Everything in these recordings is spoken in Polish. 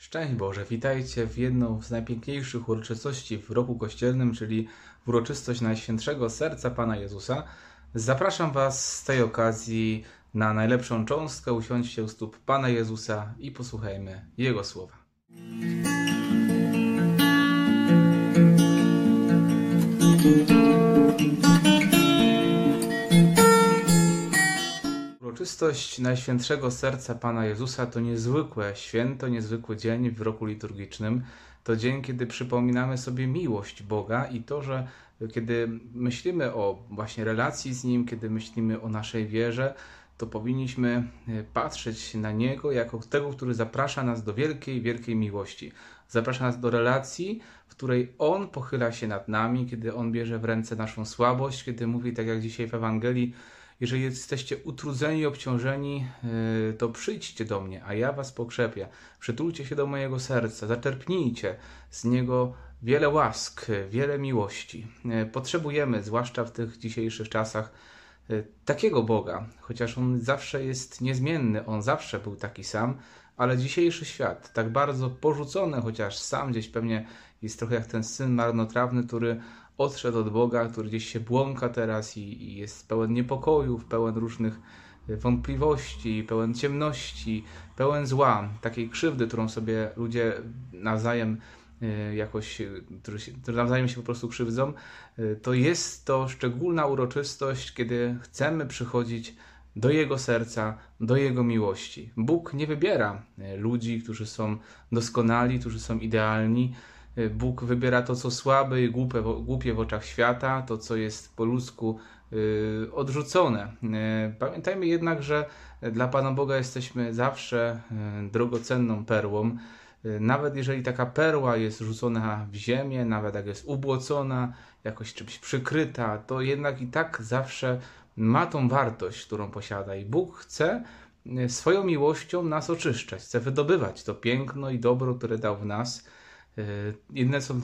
Szczęść Boże, witajcie w jedną z najpiękniejszych uroczystości w roku kościelnym, czyli w uroczystość Najświętszego Serca Pana Jezusa. Zapraszam Was z tej okazji na najlepszą cząstkę, usiądźcie u stóp Pana Jezusa i posłuchajmy Jego słowa. Uroczystość Najświętszego Serca Pana Jezusa to niezwykłe święto, niezwykły dzień w roku liturgicznym. To dzień, kiedy przypominamy sobie miłość Boga i to, że kiedy myślimy o właśnie relacji z Nim, kiedy myślimy o naszej wierze, to powinniśmy e, patrzeć na Niego jako tego, który zaprasza nas do wielkiej, wielkiej miłości. Zaprasza nas do relacji, w której On pochyla się nad nami, kiedy On bierze w ręce naszą słabość, kiedy mówi, tak jak dzisiaj w Ewangelii, jeżeli jesteście utrudzeni, obciążeni, e, to przyjdźcie do mnie, a ja was pokrzepię. Przytulcie się do mojego serca, zaczerpnijcie z niego wiele łask, wiele miłości. E, potrzebujemy, zwłaszcza w tych dzisiejszych czasach, e, takiego Boga, chociaż on zawsze jest niezmienny, on zawsze był taki sam, ale dzisiejszy świat, tak bardzo porzucony, chociaż sam gdzieś pewnie jest trochę jak ten syn marnotrawny, który odszedł od Boga, który gdzieś się błąka teraz i, i jest pełen niepokojów, pełen różnych e, wątpliwości, pełen ciemności, pełen zła, takiej krzywdy, którą sobie ludzie nawzajem e, jakoś, którzy nawzajem się po prostu krzywdzą, e, to jest to szczególna uroczystość, kiedy chcemy przychodzić do Jego serca, do Jego miłości. Bóg nie wybiera ludzi, którzy są doskonali, którzy są idealni, Bóg wybiera to, co słabe i głupie, głupie w oczach świata, to, co jest po ludzku y, odrzucone. Y, pamiętajmy jednak, że dla Pana Boga jesteśmy zawsze drogocenną perłą. Nawet jeżeli taka perła jest rzucona w ziemię, nawet jak jest ubłocona, jakoś czymś przykryta, to jednak i tak zawsze ma tą wartość, którą posiada. I Bóg chce swoją miłością nas oczyszczać, chce wydobywać to piękno i dobro, które dał w nas jedyne, co,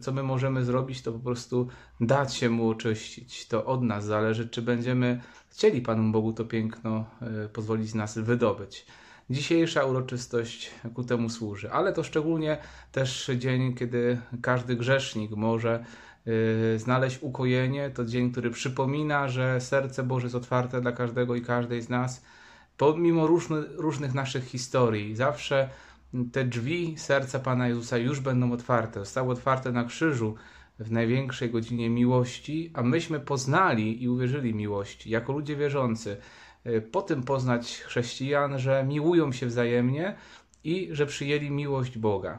co my możemy zrobić, to po prostu dać się Mu oczyścić. To od nas zależy, czy będziemy chcieli Panu Bogu to piękno e, pozwolić nas wydobyć. Dzisiejsza uroczystość ku temu służy, ale to szczególnie też dzień, kiedy każdy grzesznik może e, znaleźć ukojenie. To dzień, który przypomina, że serce Boże jest otwarte dla każdego i każdej z nas, pomimo różny, różnych naszych historii. Zawsze te drzwi serca Pana Jezusa już będą otwarte. Zostały otwarte na krzyżu w największej godzinie miłości, a myśmy poznali i uwierzyli miłości jako ludzie wierzący. E, po tym poznać chrześcijan, że miłują się wzajemnie i że przyjęli miłość Boga.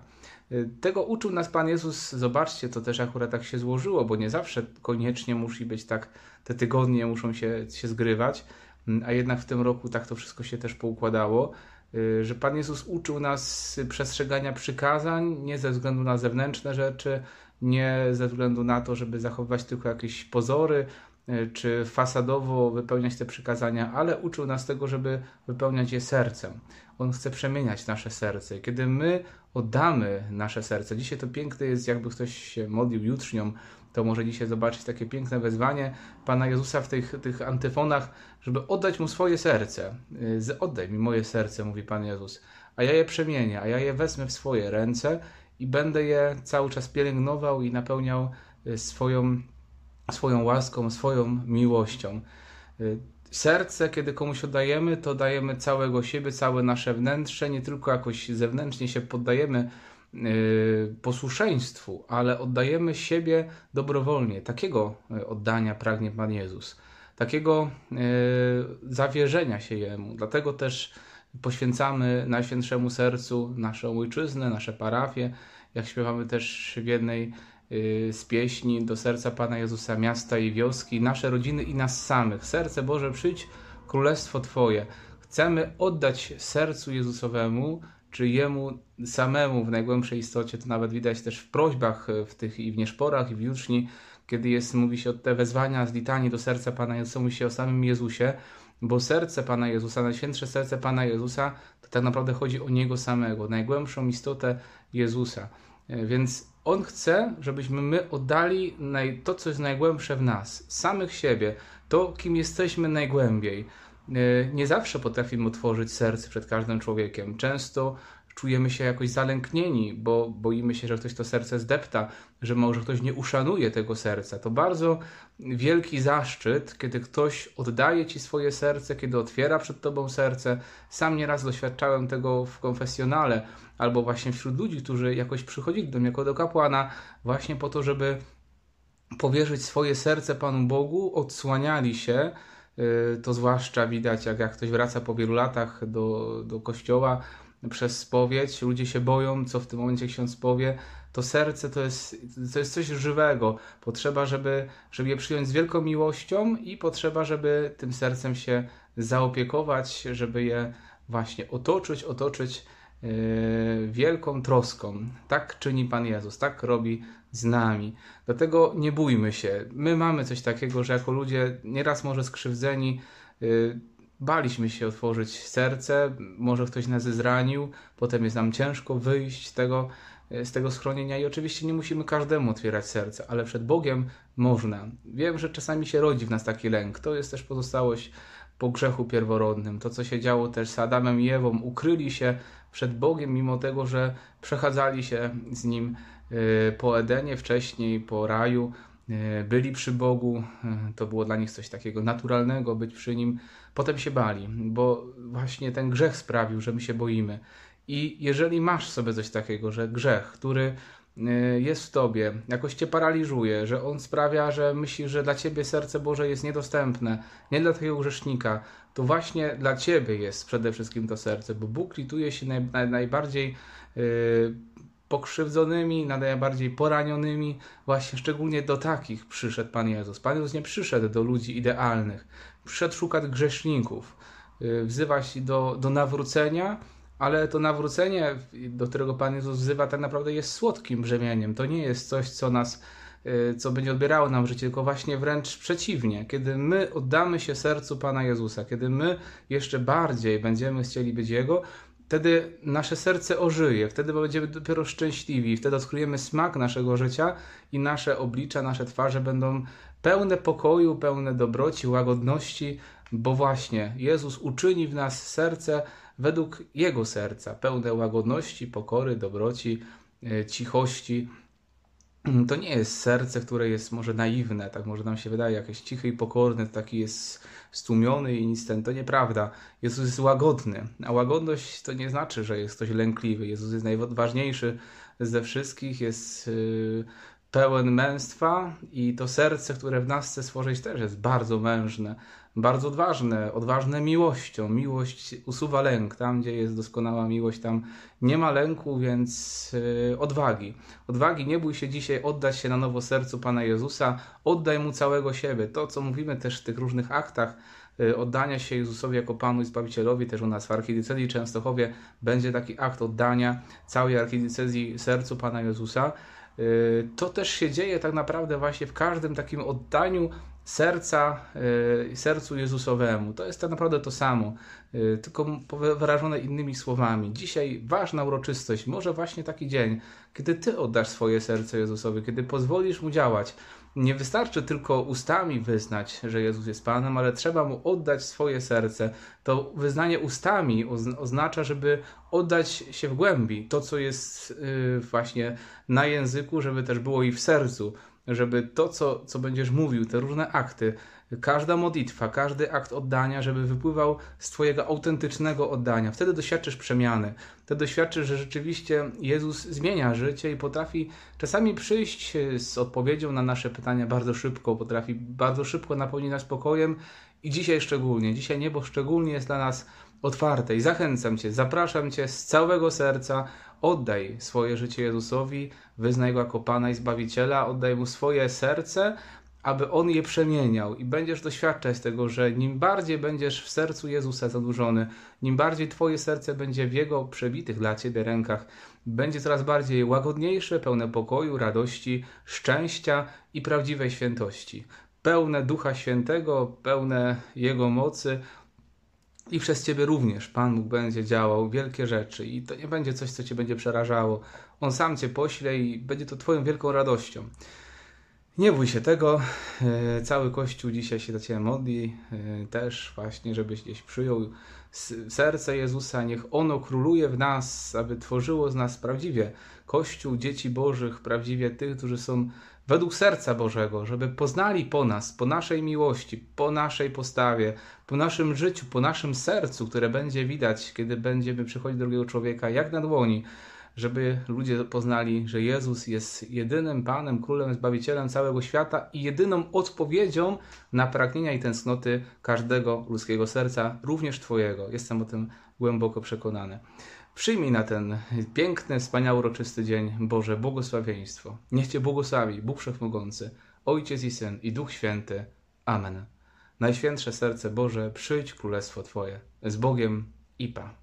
E, tego uczył nas Pan Jezus. Zobaczcie, to też akurat tak się złożyło, bo nie zawsze koniecznie musi być tak, te tygodnie muszą się, się zgrywać, a jednak w tym roku tak to wszystko się też poukładało. Y, że Pan Jezus uczył nas przestrzegania przykazań nie ze względu na zewnętrzne rzeczy, nie ze względu na to, żeby zachowywać tylko jakieś pozory, czy fasadowo wypełniać te przykazania, ale uczył nas tego, żeby wypełniać je sercem. On chce przemieniać nasze serce. Kiedy my oddamy nasze serce, dzisiaj to piękne jest, jakby ktoś się modlił jutrznią, to może dzisiaj zobaczyć takie piękne wezwanie Pana Jezusa w tych, tych antyfonach, żeby oddać Mu swoje serce. Y, oddaj mi moje serce, mówi Pan Jezus, a ja je przemienię, a ja je wezmę w swoje ręce i będę je cały czas pielęgnował i napełniał y, swoją, swoją łaską, swoją miłością. Y, serce, kiedy komuś oddajemy, to dajemy całego siebie, całe nasze wnętrze, nie tylko jakoś zewnętrznie się poddajemy Y, posłuszeństwu, ale oddajemy siebie dobrowolnie. Takiego y, oddania pragnie Pan Jezus, takiego zawierzenia się Jemu. Dlatego też poświęcamy Najświętszemu Sercu naszą ojczyznę, nasze parafie, jak śpiewamy też w jednej z pieśni do serca Pana Jezusa, miasta i wioski, nasze rodziny i nas samych. Serce Boże, przyjdź, królestwo Twoje. Chcemy oddać sercu Jezusowemu czy jemu samemu w najgłębszej istocie, to nawet widać też w prośbach e, w tych i w nieszporach, i w jutrzni, kiedy jest, mówi się o te wezwania z litanii do serca Pana Jezusa, mówi się o samym Jezusie, bo serce Pana Jezusa, najświętsze serce Pana Jezusa, to tak naprawdę chodzi o Niego samego, najgłębszą istotę Jezusa. E, więc On chce, żebyśmy my oddali to, co jest najgłębsze w nas, samych siebie, to, kim jesteśmy najgłębiej. E, nie zawsze potrafimy otworzyć serce przed każdym człowiekiem. Często czujemy się jakoś zalęknieni, bo boimy się, że ktoś to serce zdepta, że może ktoś nie uszanuje tego serca. To bardzo wielki zaszczyt, kiedy ktoś oddaje ci swoje serce, kiedy otwiera przed tobą serce. Sam nieraz doświadczałem tego w konfesjonale, albo właśnie wśród ludzi, którzy jakoś przychodzili do mnie jako do kapłana, właśnie po to, żeby powierzyć swoje serce Panu Bogu, odsłaniali się. Y, to zwłaszcza widać, jak, jak ktoś wraca po wielu latach do, do kościoła przez spowiedź, ludzie się boją, co w tym momencie ksiądz powie. To serce to jest, to jest coś żywego. Potrzeba, żeby, żeby je przyjąć z wielką miłością i potrzeba, żeby tym sercem się zaopiekować, żeby je właśnie otoczyć, otoczyć yy, wielką troską. Tak czyni Pan Jezus, tak robi z nami. Dlatego nie bójmy się. My mamy coś takiego, że jako ludzie nieraz może skrzywdzeni yy, baliśmy się otworzyć serce, może ktoś nas zranił, potem jest nam ciężko wyjść z tego, yy, z tego schronienia i oczywiście nie musimy każdemu otwierać serce, ale przed Bogiem można. Wiem, że czasami się rodzi w nas taki lęk. To jest też pozostałość po grzechu pierworodnym. To, co się działo też z Adamem i Ewą, ukryli się przed Bogiem, mimo tego, że przechadzali się z Nim y, po Edenie, wcześniej po raju, byli przy Bogu. Y, to było dla nich coś takiego naturalnego, być przy Nim. Potem się bali, bo właśnie ten grzech sprawił, że my się boimy. I jeżeli masz sobie coś takiego, że grzech, który jest w tobie, jakoś cię paraliżuje, że on sprawia, że myślisz, że dla ciebie serce Boże jest niedostępne, nie dla takiego grzesznika, to właśnie dla ciebie jest przede wszystkim to serce, bo Bóg lituje się naj, naj, najbardziej yy, pokrzywdzonymi, najbardziej poranionymi, właśnie szczególnie do takich przyszedł Pan Jezus. Pan Jezus nie przyszedł do ludzi idealnych, przyszedł szukać grzeszników, yy, wzywać do, do nawrócenia, ale to nawrócenie, do którego Pan Jezus wzywa, tak naprawdę jest słodkim brzemieniem. To nie jest coś, co nas, y, co będzie odbierało nam życie, tylko właśnie wręcz przeciwnie. Kiedy my oddamy się sercu Pana Jezusa, kiedy my jeszcze bardziej będziemy chcieli być Jego, wtedy nasze serce ożyje, wtedy będziemy dopiero szczęśliwi, wtedy odkryjemy smak naszego życia i nasze oblicza, nasze twarze będą pełne pokoju, pełne dobroci, łagodności, bo właśnie Jezus uczyni w nas serce według Jego serca, pełne łagodności, pokory, dobroci, e, cichości. To nie jest serce, które jest może naiwne, tak może nam się wydaje, jakieś ciche i pokorne, taki jest stłumiony i nic ten. To nieprawda. Jezus jest łagodny, a łagodność to nie znaczy, że jest ktoś lękliwy. Jezus jest najważniejszy ze wszystkich, jest e, pełen męstwa i to serce, które w nas chce stworzyć też jest bardzo mężne bardzo odważne, odważne miłością. Miłość usuwa lęk. Tam, gdzie jest doskonała miłość, tam nie ma lęku, więc yy, odwagi. Odwagi, nie bój się dzisiaj oddać się na nowo sercu Pana Jezusa, oddaj Mu całego siebie. To, co mówimy też w tych różnych aktach, yy, oddania się Jezusowi jako Panu i Zbawicielowi, też u nas w archidiecezji Częstochowie będzie taki akt oddania całej archidiecezji sercu Pana Jezusa. Y, to też się dzieje tak naprawdę właśnie w każdym takim oddaniu serca, y, sercu Jezusowemu. To jest tak naprawdę to samo, y, tylko wyrażone innymi słowami. Dzisiaj ważna uroczystość, może właśnie taki dzień, kiedy Ty oddasz swoje serce Jezusowi, kiedy pozwolisz Mu działać. Nie wystarczy tylko ustami wyznać, że Jezus jest Panem, ale trzeba Mu oddać swoje serce. To wyznanie ustami oznacza, żeby oddać się w głębi. To, co jest y, właśnie na języku, żeby też było i w sercu żeby to, co, co będziesz mówił, te różne akty, każda modlitwa, każdy akt oddania, żeby wypływał z Twojego autentycznego oddania. Wtedy doświadczysz przemiany. Wtedy doświadczysz, że rzeczywiście Jezus zmienia życie i potrafi czasami przyjść z odpowiedzią na nasze pytania bardzo szybko, potrafi bardzo szybko napełnić nas spokojem i dzisiaj szczególnie. Dzisiaj niebo szczególnie jest dla nas otwarte i zachęcam Cię, zapraszam Cię z całego serca, oddaj swoje życie Jezusowi, wyznaj Go jako Pana i Zbawiciela, oddaj Mu swoje serce, aby On je przemieniał i będziesz doświadczać tego, że nim bardziej będziesz w sercu Jezusa zanurzony, nim bardziej Twoje serce będzie w Jego przebitych dla Ciebie rękach, będzie coraz bardziej łagodniejsze, pełne pokoju, radości, szczęścia i prawdziwej świętości. Pełne Ducha Świętego, pełne Jego mocy, i przez Ciebie również Pan Bóg będzie działał wielkie rzeczy i to nie będzie coś, co Cię będzie przerażało. On sam Cię pośle i będzie to Twoją wielką radością. Nie bój się tego. E, cały Kościół dzisiaj się za Ciebie modli. E, też właśnie, żebyś gdzieś przyjął serce Jezusa, niech ono króluje w nas, aby tworzyło z nas prawdziwie. Kościół dzieci Bożych, prawdziwie tych, którzy są według serca Bożego, żeby poznali po nas, po naszej miłości, po naszej postawie, po naszym życiu, po naszym sercu, które będzie widać, kiedy będziemy przychodzić do drugiego człowieka, jak na dłoni, żeby ludzie poznali, że Jezus jest jedynym Panem, Królem, Zbawicielem całego świata i jedyną odpowiedzią na pragnienia i tęsknoty każdego ludzkiego serca, również Twojego. Jestem o tym głęboko przekonany. Przyjmij na ten piękny, wspaniały, uroczysty dzień Boże błogosławieństwo. Niech Cię błogosławi Bóg Wszechmogący, Ojciec i Syn i Duch Święty. Amen. Najświętsze serce Boże, przyjdź królestwo Twoje. Z Bogiem i Pa.